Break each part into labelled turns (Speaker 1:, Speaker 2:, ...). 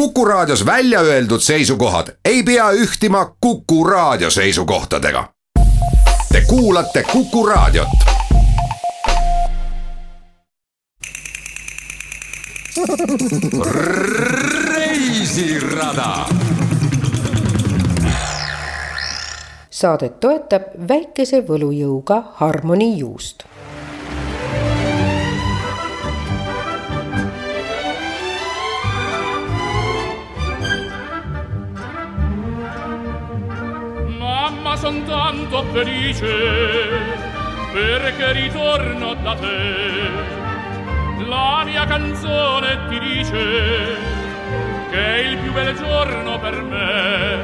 Speaker 1: Kuku Raadios välja öeldud seisukohad ei pea ühtima Kuku Raadio seisukohtadega. Te kuulate Kuku Raadiot. reisirada.
Speaker 2: saadet toetab väikese võlujõuga Harmony
Speaker 3: son tanto felice perché ritorno da te. La mia canzone ti dice che è il più bel giorno per me.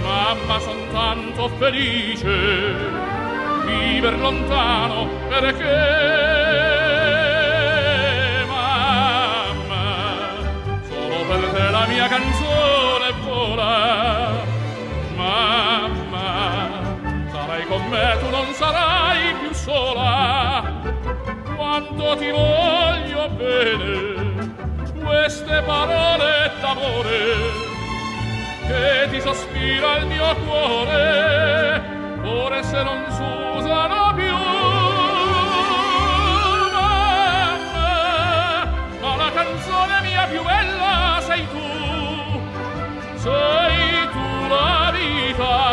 Speaker 3: Mamma, son tanto felice viver lontano perché mamma, solo per te la mia canzone vola. sarai più sola. Quanto ti voglio bene queste parole d'amore che ti sospira il mio cuore ora se non s'usano più. Mamma, ma la canzone mia più bella sei tu sei tu la vita.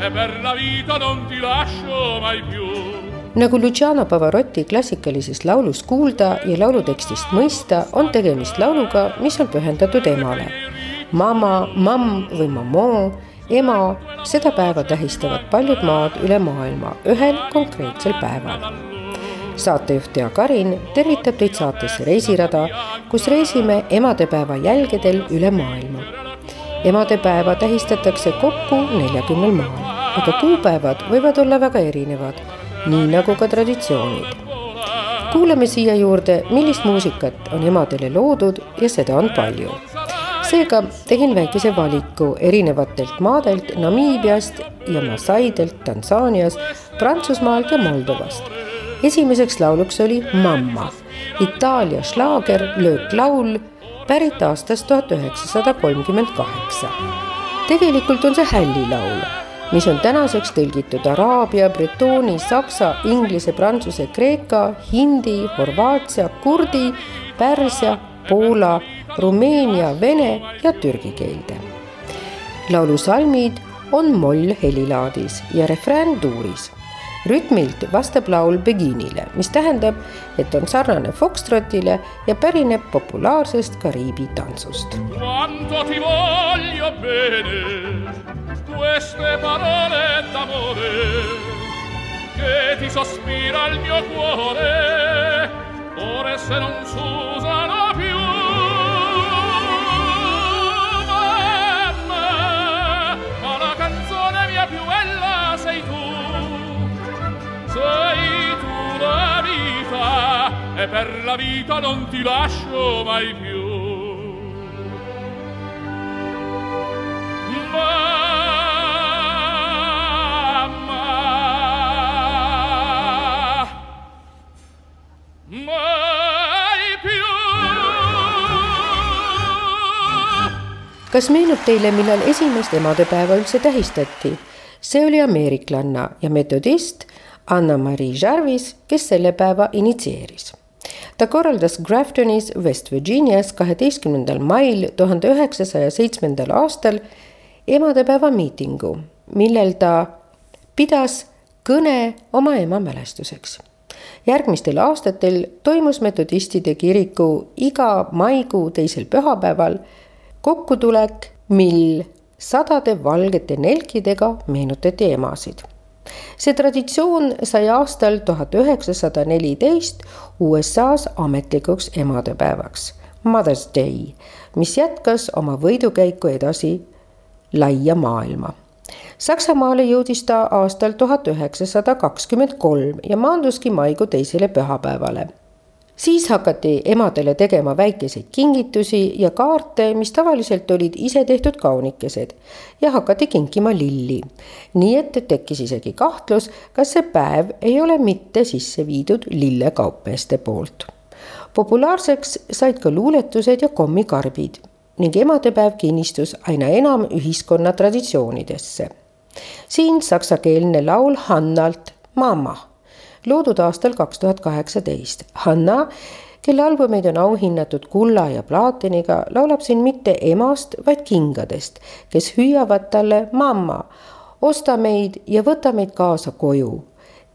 Speaker 3: E per la vita non ti lascio mai più.
Speaker 2: nagu Luciano Pavarotti klassikalisest laulust kuulda ja laulutekstist mõista, on tegemist lauluga, mis on pühendatud emale. Mama, mamm või mamoo, ema, seda päeva tähistavad paljud maad üle maailma ühel konkreetsel päeval. saatejuht Jaak Arin tervitab teid saatesse Reisirada, kus reisime emadepäeva jälgedel üle maailma. Emadepäeva tähistatakse kokku neljakümnel maal, aga kuupäevad võivad olla väga erinevad nii nagu ka traditsioonid. kuulame siia juurde, millist muusikat on emadele loodud ja seda on palju. seega tegin väikese valiku erinevatelt maadelt Namiibiast ja Masaidelt Tansaanias, Prantsusmaalt ja Moldovast. esimeseks lauluks oli Mamma, Itaalia šlaager lööklaul pärit aastast tuhat üheksasada kolmkümmend kaheksa. tegelikult on see hällilaul mis on tänaseks tõlgitud araabia, bretooni, saksa, inglise, prantsuse, kreeka, hindi, horvaatia, kurdi, pärsia, poola, rumeenia, vene ja türgi keelde. laulu salmid on moll helilaadis ja refrään tuuris. Rütmilt vastab laul beginile, mis tähendab, et on sarnane fokstrotile ja pärineb populaarsest Kariibi tantsust.
Speaker 3: Che ti sospira il mio cuore, ora se non s'usano sei tu la vita, e per la vita non ti lascio mai più. Mamma, più.
Speaker 2: kas meenub teile, millal esimest emadepäeva üldse tähistati? see oli ameeriklanna ja metodist Anna-Marie Jarvis, kes selle päeva initsieeris. ta korraldas Graftonis, West Virginias kaheteistkümnendal mail tuhande üheksasaja seitsmendal aastal emadepäeva miitingu, millel ta pidas kõne oma ema mälestuseks. järgmistel aastatel toimus metodistide kiriku iga maikuu teisel pühapäeval kokkutulek, mil sadade valgete nelkidega meenutati emasid. See traditsioon sai aastal tuhat üheksasada neliteist USA-s ametlikuks emadepäevaks, Mother's Day, mis jätkas oma võidukäiku edasi laia maailma. Saksamaale jõudis ta aastal tuhat üheksasada kakskümmend kolm ja maanduski maikuu teisele pühapäevale. Siis hakati emadele tegema väikeseid kingitusi ja kaarte, mis tavaliselt olid isetehtud kaunikesed ja hakati kinkima lilli. nii et tekkis isegi kahtlus, kas see päev ei ole mitte sisse viidud lillekaupmeeste poolt populaarseks said ka luuletused ja kommikarbid ning emadepäev kinnistus aina enam ühiskonna traditsioonidesse. siin saksakeelne laul Hannalt Mama, loodud aastal kaks tuhat kaheksateist. Hanna, kelle albumeid on auhinnatud kulla ja plaatiniga, laulab siin mitte emast, vaid kingadest, kes hüüavad talle mamma, osta meid ja võta meid kaasa koju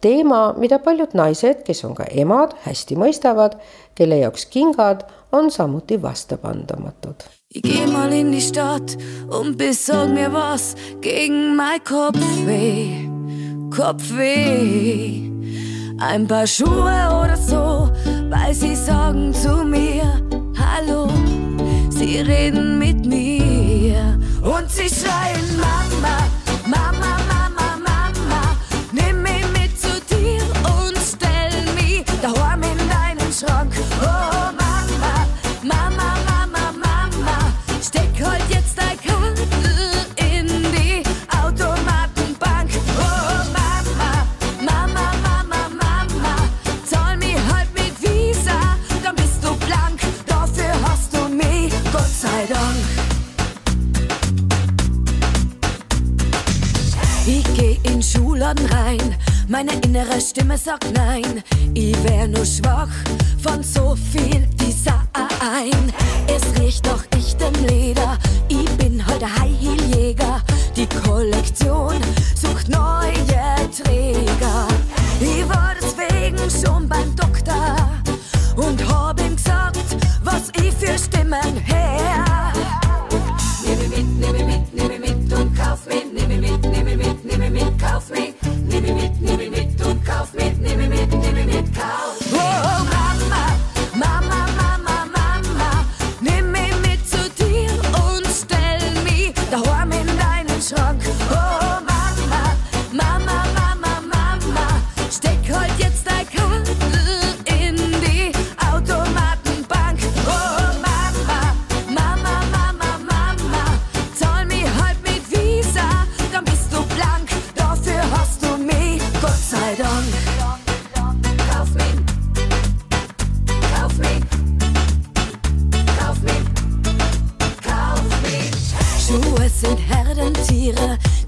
Speaker 2: teema, mida paljud naised, kes on ka emad, hästi mõistavad, kelle jaoks kingad on samuti vastapandamatud.
Speaker 4: Ich geh mal in die Stadt und besorg mir was gegen mein Kopfweh, Kopfweh. Ein paar Schuhe oder so, weil sie sagen zu mir, hallo, sie reden mit mir. Und sie schreien Mama, Mama,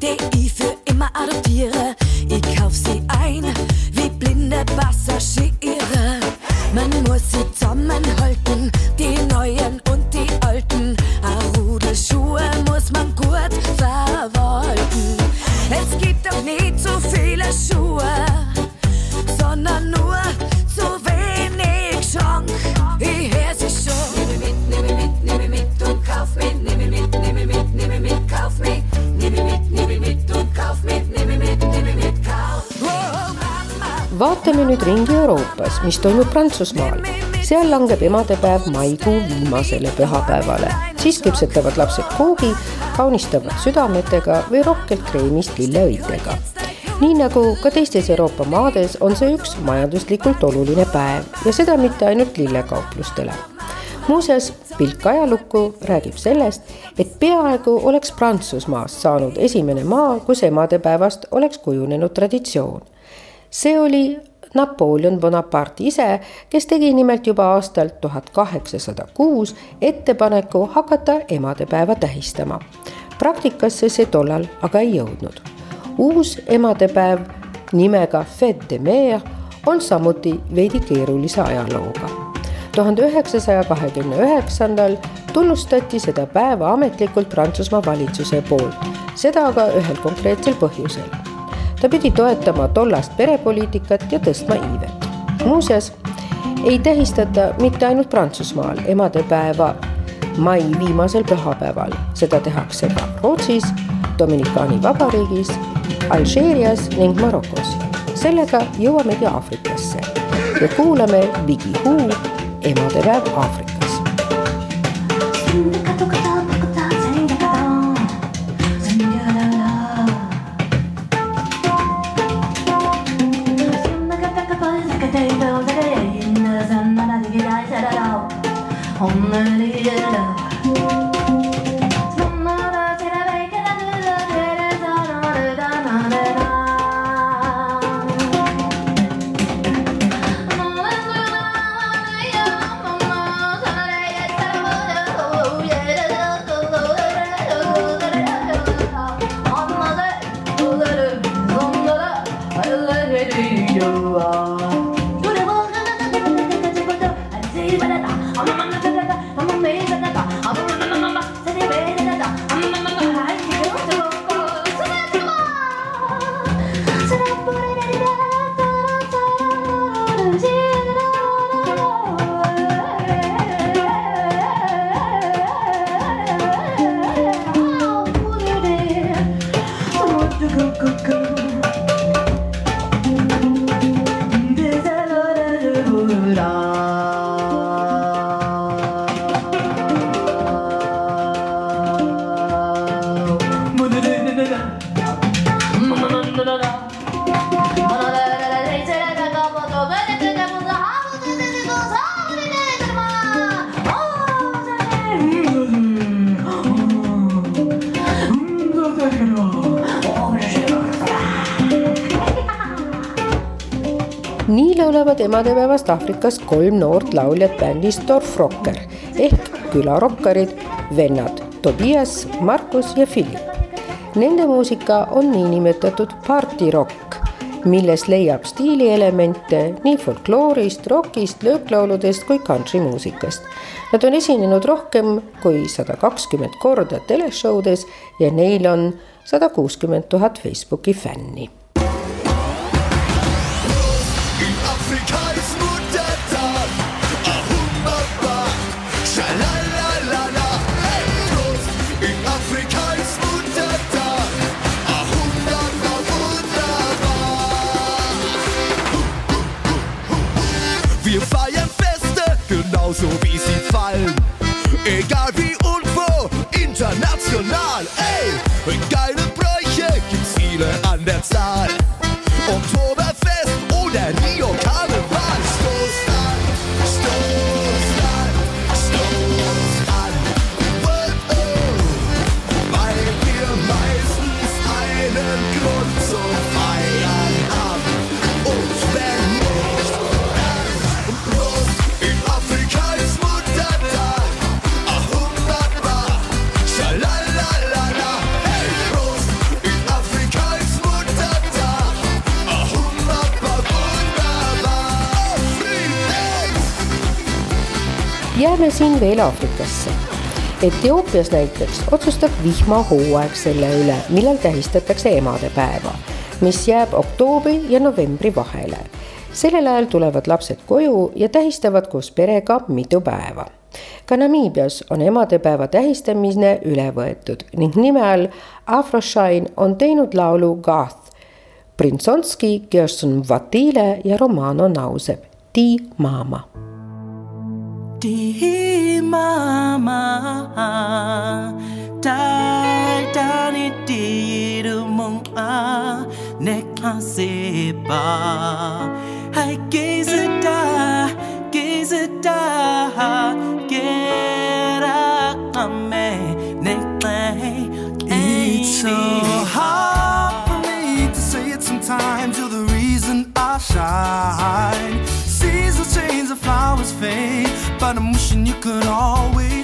Speaker 4: Herdentiere, die
Speaker 2: mis toimub Prantsusmaal. seal langeb emadepäev maikuu viimasele pühapäevale, siis küpsetavad lapsed koogi, kaunistavad südametega või rohkelt kreemist lilleõitega nii nagu ka teistes Euroopa maades on see üks majanduslikult oluline päev ja seda mitte ainult lillekauplustele. muuseas, pilk ajalukku räägib sellest, et peaaegu oleks Prantsusmaast saanud esimene maa, kus emadepäevast oleks kujunenud traditsioon. see oli Napoleon Bonaparte ise, kes tegi nimelt juba aastal tuhat kaheksasada kuus ettepaneku hakata emadepäeva tähistama. praktikasse see tollal aga ei jõudnud uus emadepäev nimega Fête de Mère on samuti veidi keerulise ajalooga. tuhande üheksasaja kahekümne üheksandal tunnustati seda päeva ametlikult Prantsusmaa valitsuse poolt, seda aga ühel konkreetsel põhjusel. Ta pidi toetama tollast perepoliitikat ja tõstma iivet. muuseas, ei tähistata mitte ainult Prantsusmaal emadepäeva mai viimasel pühapäeval, seda tehakse ka Rootsis, Dominikaani Vabariigis Alžeerias ning Marokos. sellega jõuamegi Aafrikasse ja kuulame Bigi Huu emadepäev Aafrikas. Emadepäevast Aafrikast kolm noort lauljat bändist Dorf Rocker ehk külarokkarid, vennad Tobias, Markus ja Philipp. Nende muusika on niinimetatud partirokk, milles leiab stiilielemente nii folkloorist, rokist, lööklauludest kui kantrimuusikast. Nad on esinenud rohkem kui sada kakskümmend korda teleshowdes ja neil on sada kuuskümmend tuhat Facebooki fänni
Speaker 5: so wie sie fallen. Egal wie und wo, international, ey, geile Bräuche gibt's viele an der Zahl.
Speaker 2: Jääme siin veel Aafrikasse. Etioopias näiteks otsustab vihmahooaeg selle üle, millal tähistatakse emadepäeva, mis jääb oktoobri ja novembri vahele. sellel ajal tulevad lapsed koju ja tähistavad koos perega mitu päeva. ka Namiibias on emadepäeva tähistamine üle võetud ning nime all Afroshine on teinud laulu Gath. Printsonski, Gerson Vatile ja Romano Nauseb, Ti Mama
Speaker 6: Di mama Dai dani di du mong a seba Hai gaze da Gaze da Gera ame Nekla
Speaker 5: It's so hard for me to say it sometimes. You're the reason I shine. Seasons change, the flowers fade, find a motion you can always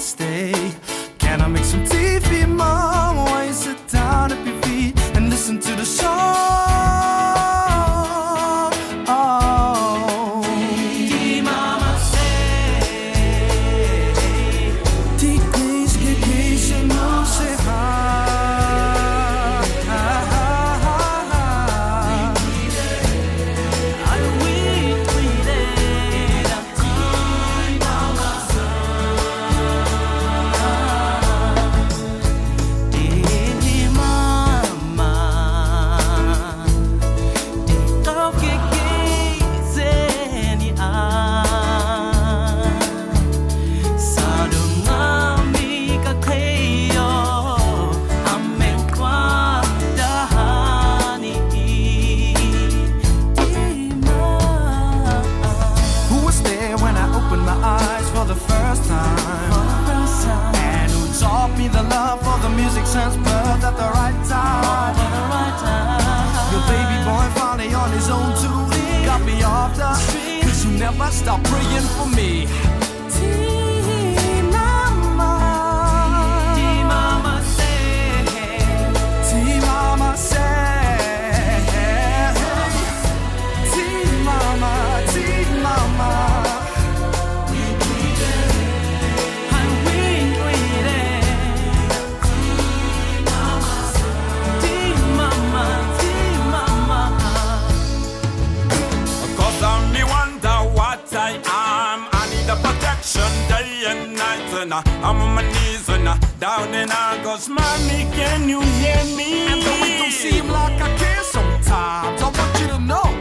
Speaker 5: never stop praying for me.
Speaker 7: And uh, I'm on my knees and uh, down in August. Mommy, can you hear me?
Speaker 5: And though it don't seem like I care sometimes, I want you to know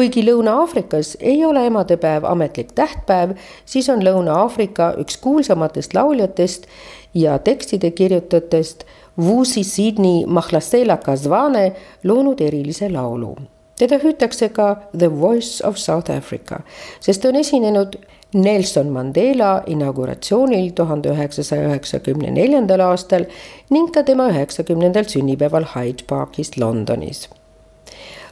Speaker 2: kuigi Lõuna-Aafrikas ei ole emadepäev ametlik tähtpäev, siis on Lõuna-Aafrika üks kuulsamatest lauljatest ja tekstide kirjutajatest Vusi Sydney Mahlasela Kazvane loonud erilise laulu. teda hüütakse ka The Voice of South Africa, sest on esinenud Nelson Mandela inauguratsioonil tuhande üheksasaja üheksakümne neljandal aastal ning ka tema üheksakümnendal sünnipäeval Hyde Parkis Londonis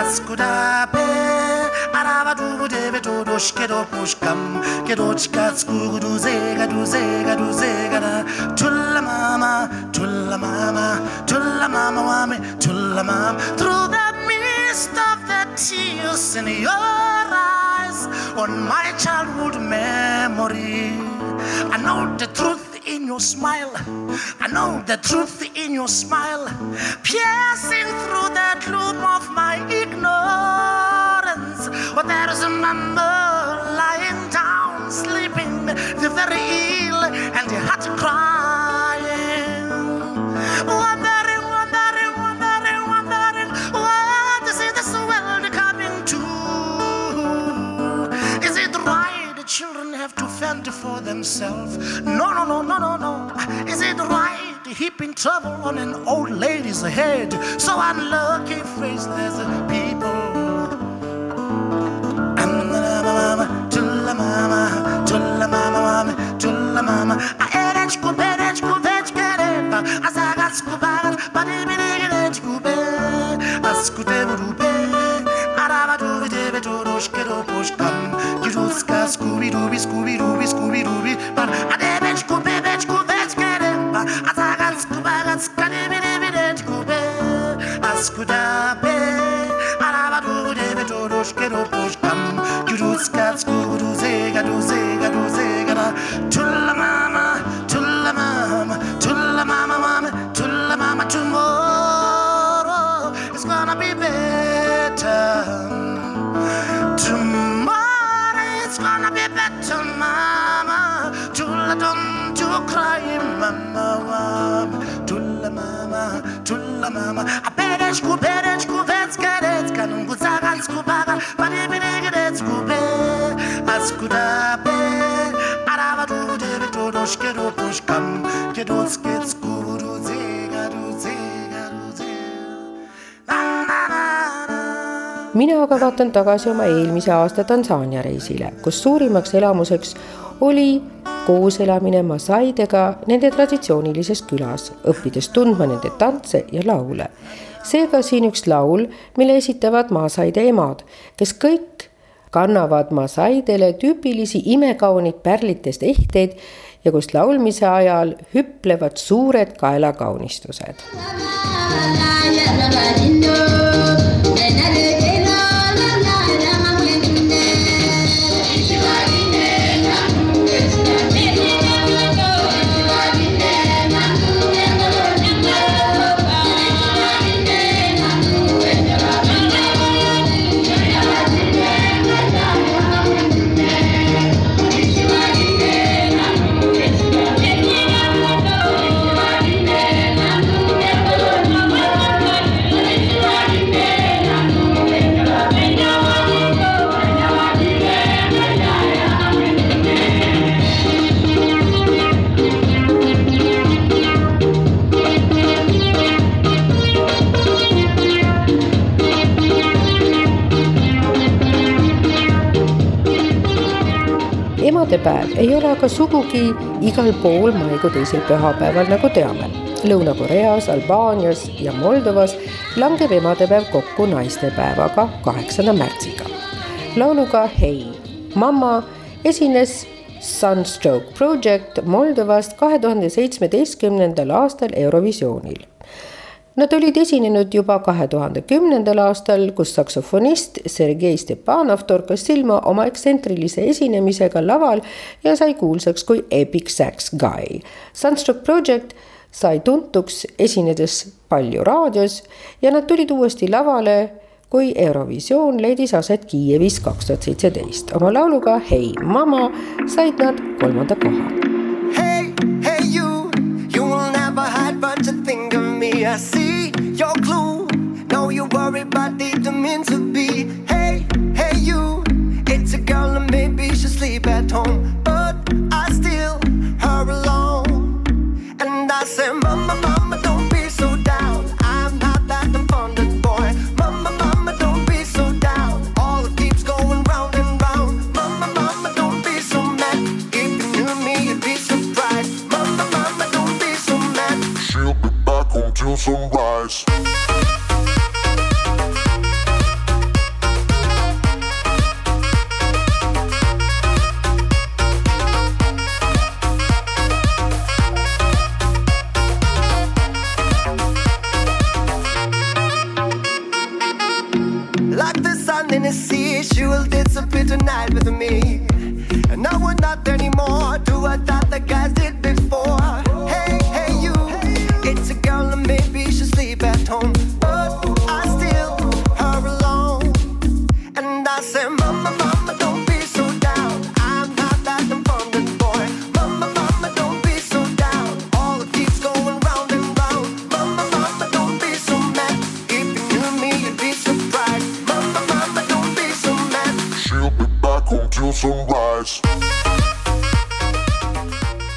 Speaker 8: Askudape, pushkam. Tulla mama, mama, mama mama. Through the mist of the tears in your eyes, on my childhood memory, I know the truth in your smile. I know the truth in your smile, piercing through the gloom of my ignorance. But there is a number lying down, sleeping, the very ill, and the heart crying. for themselves. No, no, no, no, no, no. Is it right? Heap in trouble on an old lady's head. So unlucky faceless people. Scooby dooby scooby dooby scooby dooby. But adebech
Speaker 2: aga vaatan tagasi oma eelmise aasta Tansaania reisile, kus suurimaks elamuseks oli kooselamine masaidega nende traditsioonilises külas, õppides tundma nende tantse ja laule. seega siin üks laul, mille esitavad masaide emad, kes kõik kannavad masaidele tüüpilisi imekaunid pärlitest ehteid ja kus laulmise ajal hüplevad suured kaelakaunistused. Aga sugugi igal pool maikuu teisel pühapäeval, nagu teame. Lõuna-Koreas, Albaanias ja Moldovas langeb emadepäev kokku naistepäevaga, kaheksanda märtsiga. lauluga Hei, mamma esines Sunstroke Project Moldovast kahe tuhande seitsmeteistkümnendal aastal Eurovisioonil Nad olid esinenud juba kahe tuhande kümnendal aastal, kus saksofonist Sergei Stepanov torkas silma oma ekstsentrilise esinemisega laval ja sai kuulsaks kui Epic Sax Guy. Sunstroke Project sai tuntuks esinedes palju raadios ja nad tulid uuesti lavale, kui Eurovisioon leidis aset Kiievis kaks tuhat seitseteist. oma lauluga Hei mama said nad kolmanda koha.
Speaker 9: Hey, hey you, you will never hide but you think of me. I see didn't to be. Hey, hey you, it's a girl and maybe
Speaker 10: she'll
Speaker 9: sleep at home,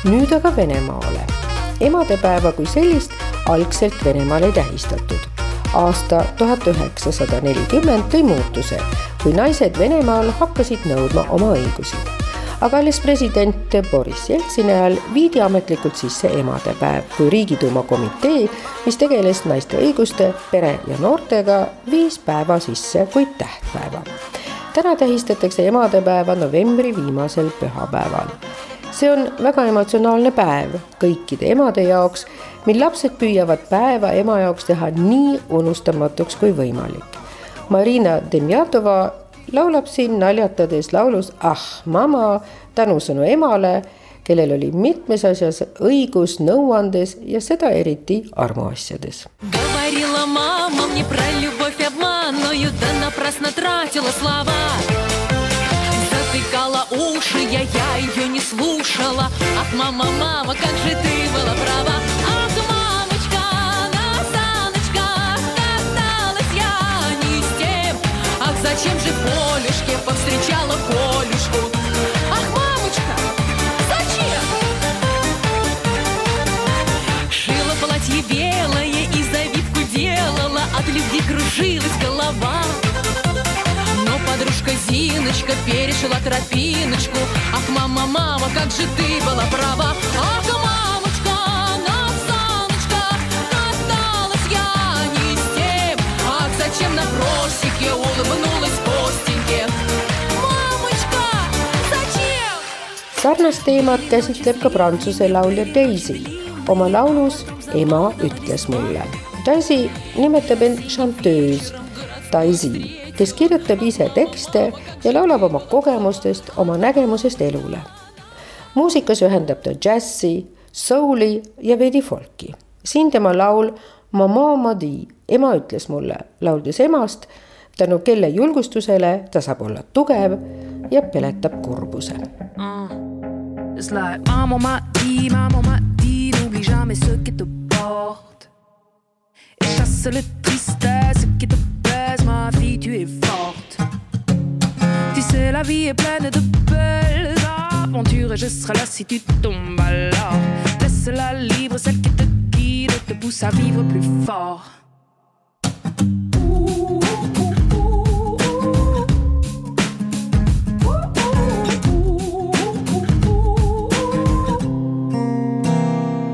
Speaker 2: nüüd aga Venemaale. emadepäeva kui sellist algselt Venemaal ei tähistatud. aasta tuhat üheksasada nelikümmend tõi muutuse, kui naised Venemaal hakkasid nõudma oma õigusi. aga alles president Boris Jeltsini ajal viidi ametlikult sisse emadepäev, kui Riigiduuma komitee, mis tegeles naiste õiguste, pere ja noortega, viis päeva sisse kui tähtpäeva. täna tähistatakse emadepäeva novembri viimasel pühapäeval see on väga emotsionaalne päev kõikide emade jaoks, mil lapsed püüavad päeva ema jaoks teha nii unustamatuks kui võimalik. Marina Demjatova laulab siin naljatades laulus Ah mama tänusõnu emale, kellel oli mitmes asjas õigus nõuandes ja seda eriti armuasjades.
Speaker 11: Говорила мама мне про любовь обманную, да напрасно тратила слова. Уши, я, я ее не слушала. Ах, мама, мама, как же ты была права. Ах, мамочка, на саночках каталась я не с тем. Ах, зачем же полюшке повстречала Колюшку? Ах, мамочка, зачем? Шила платье белое и завивку делала От любви кружилась голова перешла тропиночку. Ах, мама, мама, как же ты была права. Ах, мамочка, на саночках Каталась я не с тем. Ах, зачем на просеке улыбнулась зачем?
Speaker 2: sarnast teemat käsitleb ka prantsuse laulja Daisy. Oma laulus Ema ütles mulle. Daisy nimetab end chanteuse, Daisy, kes kirjutab ise tekste ja laulab oma kogemustest, oma nägemusest elule. muusikas ühendab ta džässi, souli ja veidi folki. siin tema laul Maman m'a dit, ema ütles mulle, lauldes emast, tänu kelle julgustusele ta saab olla tugev ja peletab kurbuse
Speaker 12: It's like maman m'a dit, maman m'a dit, n'oublie jamais ce qui te porte. Et chasse le tristesse qui te ma fille, tu es forte. Tu sais, la vie est pleine de belles aventures et je serai là si tu tombes alors. Laisse-la libre, celle qui te guide te pousse à vivre plus fort.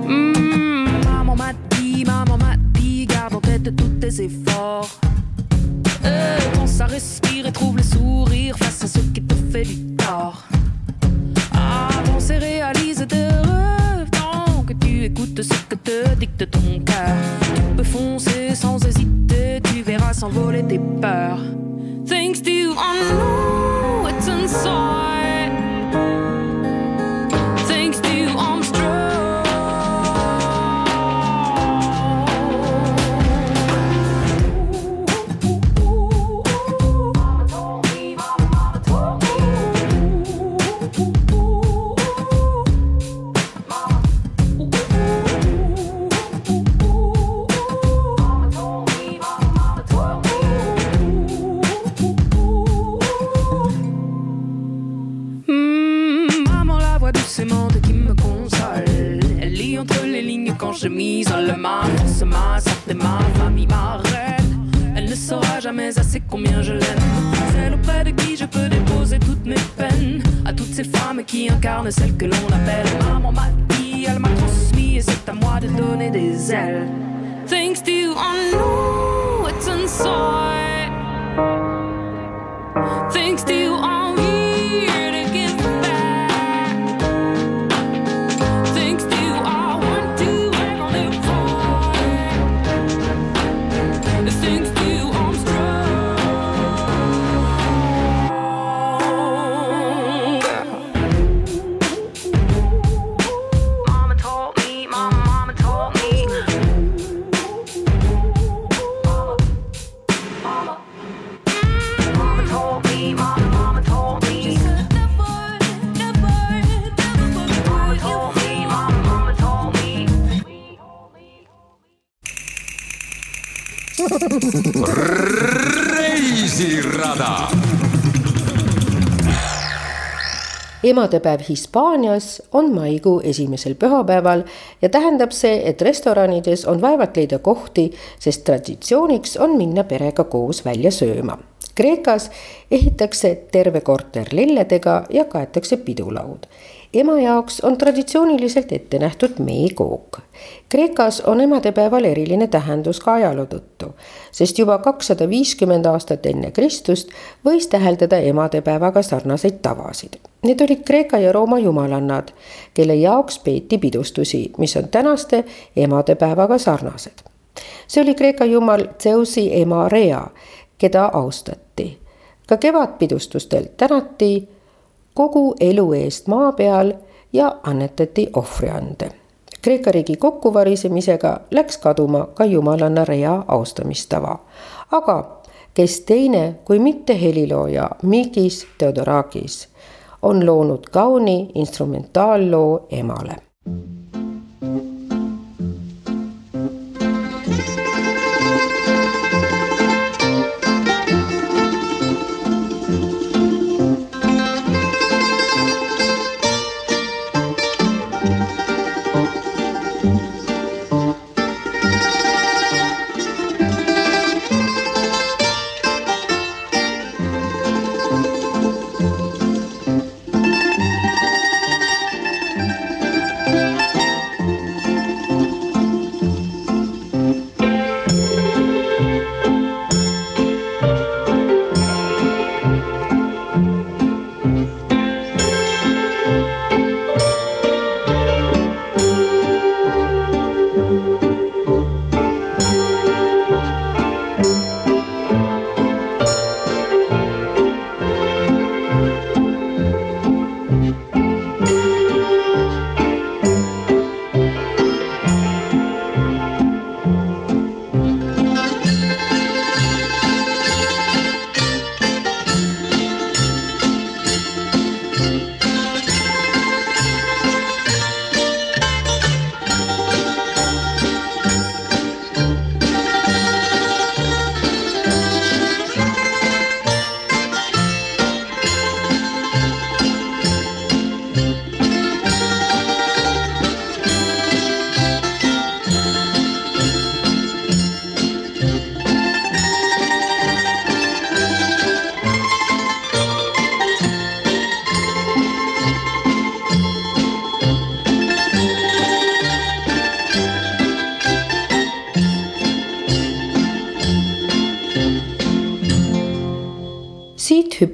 Speaker 12: Mmh, maman m'a dit, maman m'a dit, garde en tête tous tes efforts semblait sourire face à ce qui te fait du tort. Avance et réalise tes rêves tant que tu écoutes ce que te dicte ton cœur. Tu peux foncer sans hésiter, tu verras s'envoler tes peurs. Things you unknow, it's inside. Lignes quand je m'isole. Ma force, ma santé, ma famille, ma reine. Elle ne saura jamais assez combien je l'aime. Celle auprès de qui je peux déposer toutes mes peines. À toutes ces femmes qui incarnent celle que l'on appelle maman m'a dit, elle m'a transmis et c'est à moi de donner des ailes. Things you unknow, it's inside. Things you are
Speaker 2: emadepäev Hispaanias on maikuu esimesel pühapäeval ja tähendab see, et restoranides on vaevalt leida kohti, sest traditsiooniks on minna perega koos välja sööma. Kreekas ehitakse terve korter lilledega ja kaetakse pidulaud. Ema jaoks on traditsiooniliselt ette nähtud meekook. Kreekas on emadepäeval eriline tähendus ka ajaloo tõttu, sest juba kakssada viiskümmend aastat enne Kristust võis täheldada emadepäevaga sarnaseid tavasid. Need olid Kreeka ja Rooma jumalannad, kelle jaoks peeti pidustusi, mis on tänaste emadepäevaga sarnased. see oli Kreeka jumal Zeusi ema Rea, keda austati. ka kevadpidustustel tänati kogu elu eest maa peal ja annetati ohvriande. Kreeka riigi kokkuvarisemisega läks kaduma ka jumalanna Rea austamistava. aga kes teine kui mitte helilooja Mikis Theodorakis on loonud kauni instrumentaalloo emale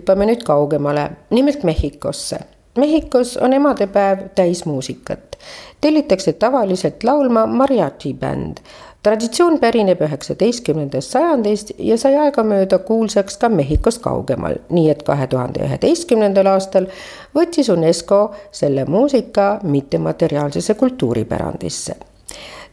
Speaker 2: hüppame nüüd kaugemale, nimelt Mehhikosse. Mehhikos on emadepäev täis muusikat. tellitakse tavaliselt laulma mariachi bänd. traditsioon pärineb üheksateistkümnendast sajandist ja sai aegamööda kuulsaks ka Mehhikost kaugemal, nii et kahe tuhande üheteistkümnendal aastal võttis UNESCO selle muusika mittemateriaalsesse kultuuripärandisse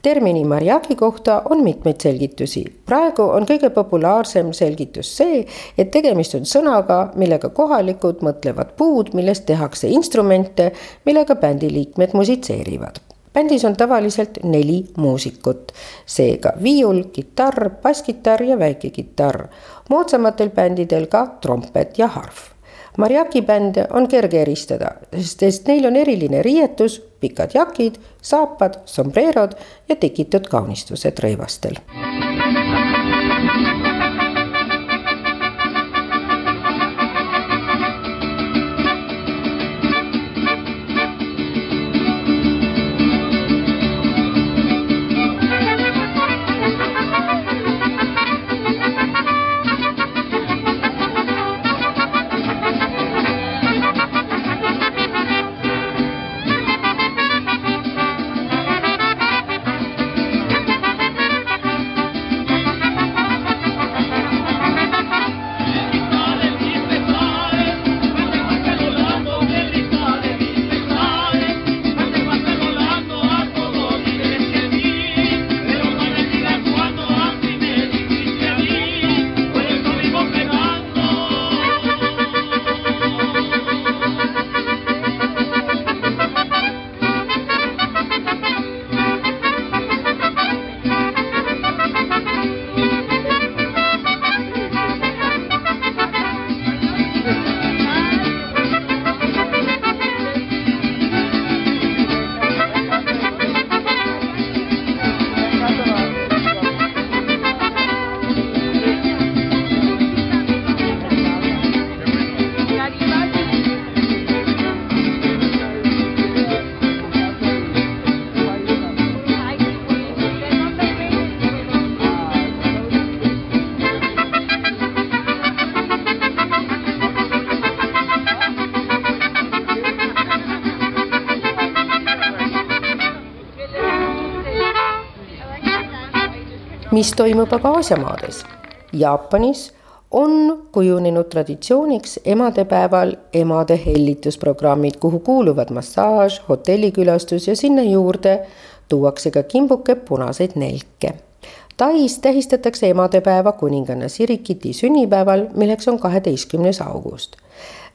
Speaker 2: termini mariachi kohta on mitmeid selgitusi. praegu on kõige populaarsem selgitus see, et tegemist on sõnaga, millega kohalikud mõtlevad puud, millest tehakse instrumente, millega bändi liikmed musitseerivad. bändis on tavaliselt neli muusikut, seega viiul, kitarr, basskitarr ja väikekitarr. moodsamatel bändidel ka trompet ja harf Mariaki bände on kerge eristada, sest neil on eriline riietus, pikad jakid, saapad, sombrerod ja tekitud kaunistused rõivastel. Mis toimub aga Aasia maades. Jaapanis on kujunenud traditsiooniks emadepäeval emade hellitusprogrammid, kuhu kuuluvad massaaž, hotellikülastus ja sinna juurde tuuakse ka kimbuke punaseid nelke. Tais tähistatakse emadepäeva kuninganna Sirikiti sünnipäeval, milleks on kaheteistkümnes august.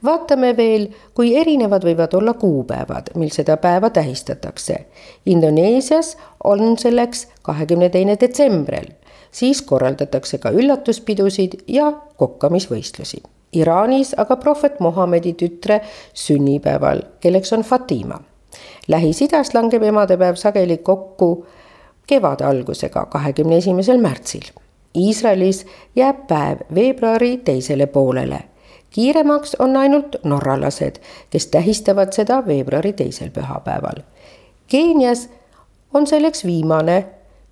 Speaker 2: Vaatame veel, kui erinevad võivad olla kuupäevad, mil seda päeva tähistatakse. Indoneesias on selleks kahekümne teine detsembril, siis korraldatakse ka üllatuspidusid ja kokkamisvõistlusi. Iraanis aga prohvet Muhamedi tütre sünnipäeval, kelleks on Fatima. Lähis-Idas langeb emadepäev sageli kokku kevade algusega, kahekümne esimesel märtsil. Iisraelis jääb päev veebruari teisele poolele. Kiiremaks on ainult norralased, kes tähistavad seda veebruari teisel pühapäeval. Keenias on selleks viimane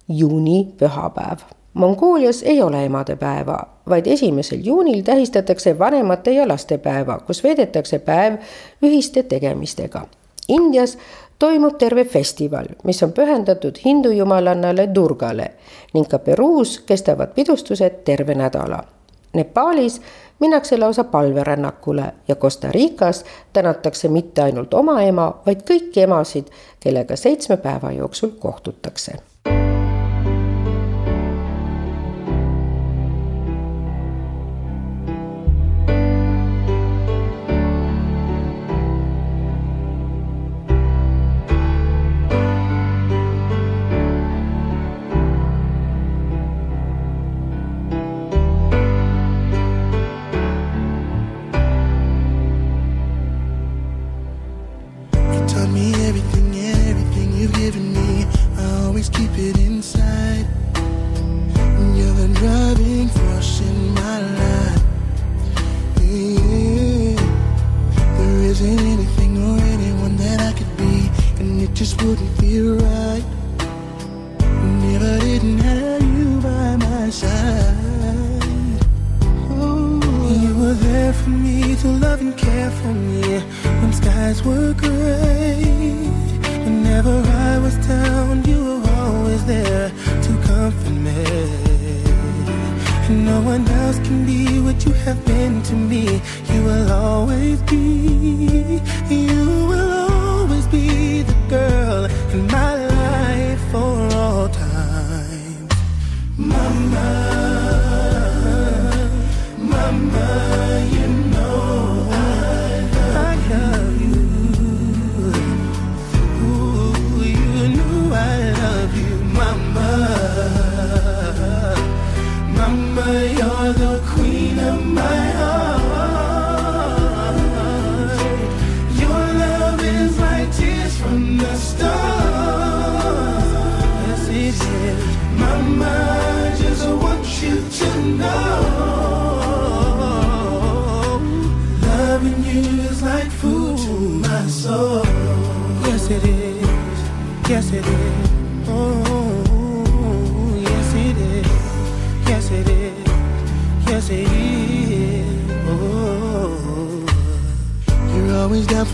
Speaker 2: juuni pühapäev. Mongoolias ei ole emadepäeva, vaid esimesel juunil tähistatakse vanemate ja laste päeva, kus veedetakse päev ühiste tegemistega. Indias toimub terve festival, mis on pühendatud hindu jumalannale Durgale ning ka Peruus kestavad pidustused terve nädala. Nepaalis minnakse lausa palverännakule ja Costa Ricas tänatakse mitte ainult oma ema, vaid kõiki emasid, kellega seitsme päeva jooksul kohtutakse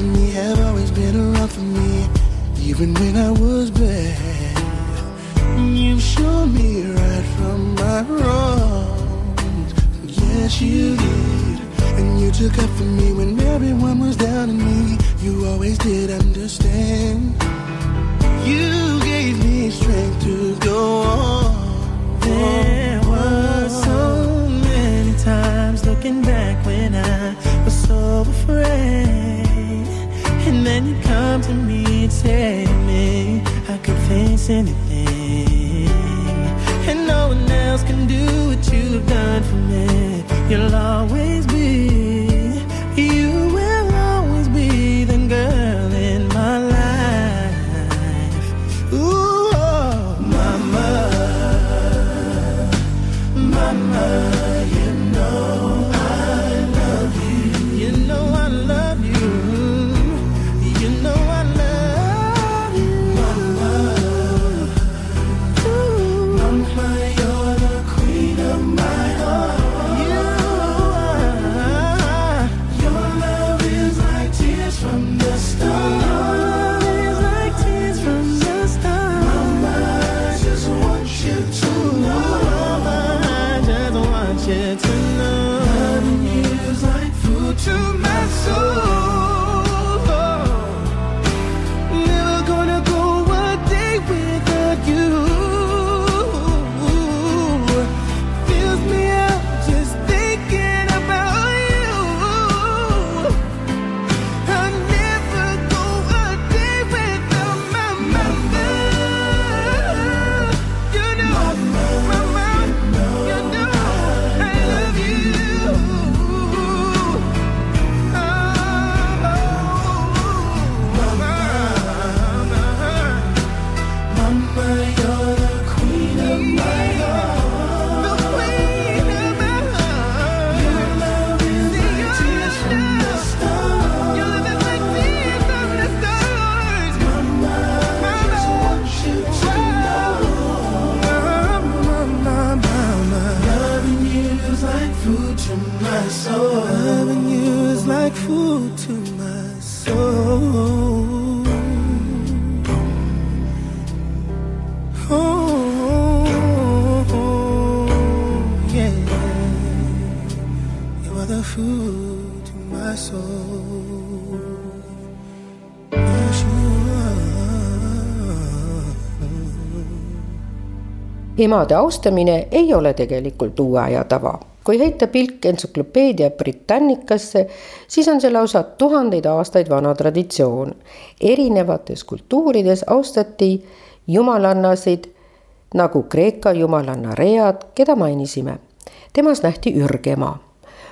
Speaker 6: for me, have always been around for me, even when I was bad. You've shown me right from my wrongs. Yes, you did. And you took up for me when everyone was down on me. You always did understand. You gave me strength to go on. There were so many times looking back when I was so afraid. To me, take me. I could face anything.
Speaker 2: Emade austamine ei ole tegelikult uue aja tava. kui heita pilk entsüklopeedia Britannicasse, siis on see lausa tuhandeid aastaid vana traditsioon. erinevates kultuurides austati jumalannasid nagu Kreeka jumalanna Read, keda mainisime. temas nähti ürgema.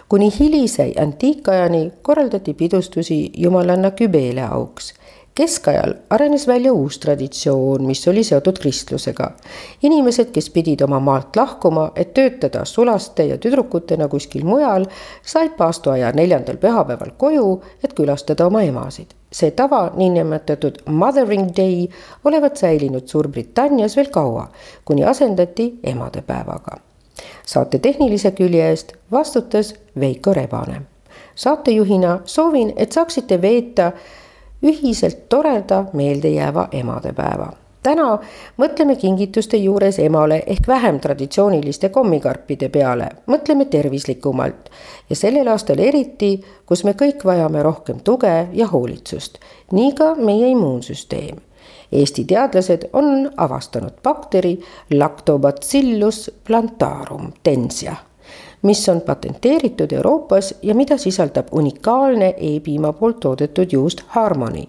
Speaker 2: kuni hilise antiikajani korraldati pidustusi jumalanna Kübele auks keskajal arenes välja uus traditsioon, mis oli seotud kristlusega. inimesed, kes pidid oma maalt lahkuma, et töötada sulaste ja tüdrukutena kuskil mujal, said paastuaja neljandal pühapäeval koju, et külastada oma emasid. see tava, niinimetatud Mothering Day, olevat säilinud Suurbritannias veel kaua, kuni asendati emadepäevaga. saate tehnilise külje eest vastutas Veiko Rebane saatejuhina soovin, et saaksite veeta ühiselt toreda meeldejääva emadepäeva täna mõtleme kingituste juures emale ehk vähem traditsiooniliste kommikarpide peale, mõtleme tervislikumalt. Ja sellel aastal eriti, kus me kõik vajame rohkem tuge ja hoolitsust, nii ka meie immuunsüsteem. Eesti teadlased on avastanud bakteri Lactobacillus plantarum tensia, mis on patenteeritud Euroopas ja mida sisaldab unikaalne E-piima poolt toodetud juust Harmony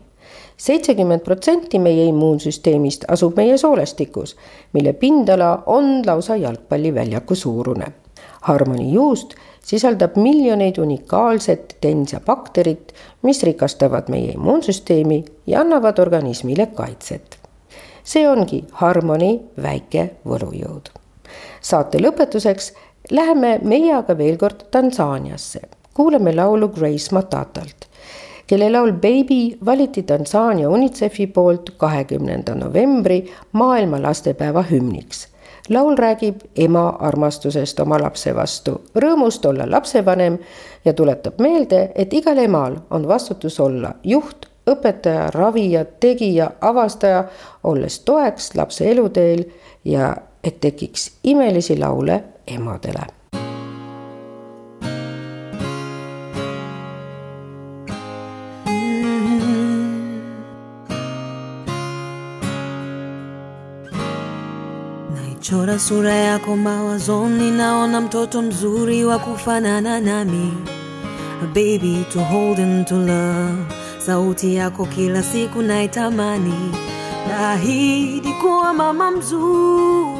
Speaker 2: seitsekümmend protsenti meie immuunsüsteemist asub meie soolestikus, mille pindala on lausa jalgpalliväljaku suurune. Harmoni juust sisaldab miljoneid unikaalset tensia bakterit, mis rikastavad meie immuunsüsteemi ja annavad organismile kaitset. see ongi Harmoni väike võlujõud. saate lõpetuseks läheme meie aga veel kord Tansaaniasse, kuulame laulu Grace Matatalt kelle laul Baby valiti Tansaania UNICEF-i poolt kahekümnenda novembri maailma lastepäeva hümniks. laul räägib ema armastusest oma lapse vastu, rõõmust olla lapsevanem ja tuletab meelde, et igal emal on vastutus olla juht, õpetaja, ravija, tegija, avastaja, olles toeks lapse eluteel ja et tekiks imelisi laule emadele.
Speaker 4: Chora sura yako mawazoni, naona mtoto mzuri wa kufanana nami, a baby to hold and to love. Sauti yako kila siku naitamani, naahidi kuwa mama mzuri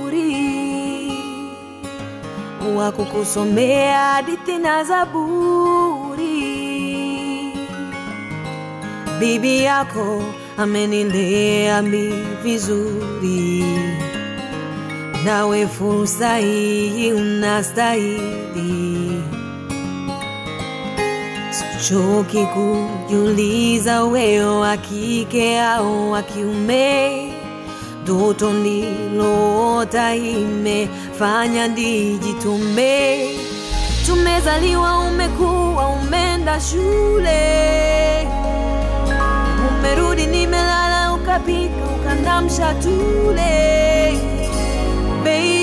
Speaker 4: wa kukusomea hadithi na Zaburi. Bibi yako amenilea mi vizuri nawe fursa hii unastahili. Sichoki kujiuliza wewe wa kike au wa kiume, ndoto nilota imefanya nijitume. Tumezaliwa, umekuwa, umeenda shule, umerudi, nimelala, ukapika, ukandamsha tule Usiku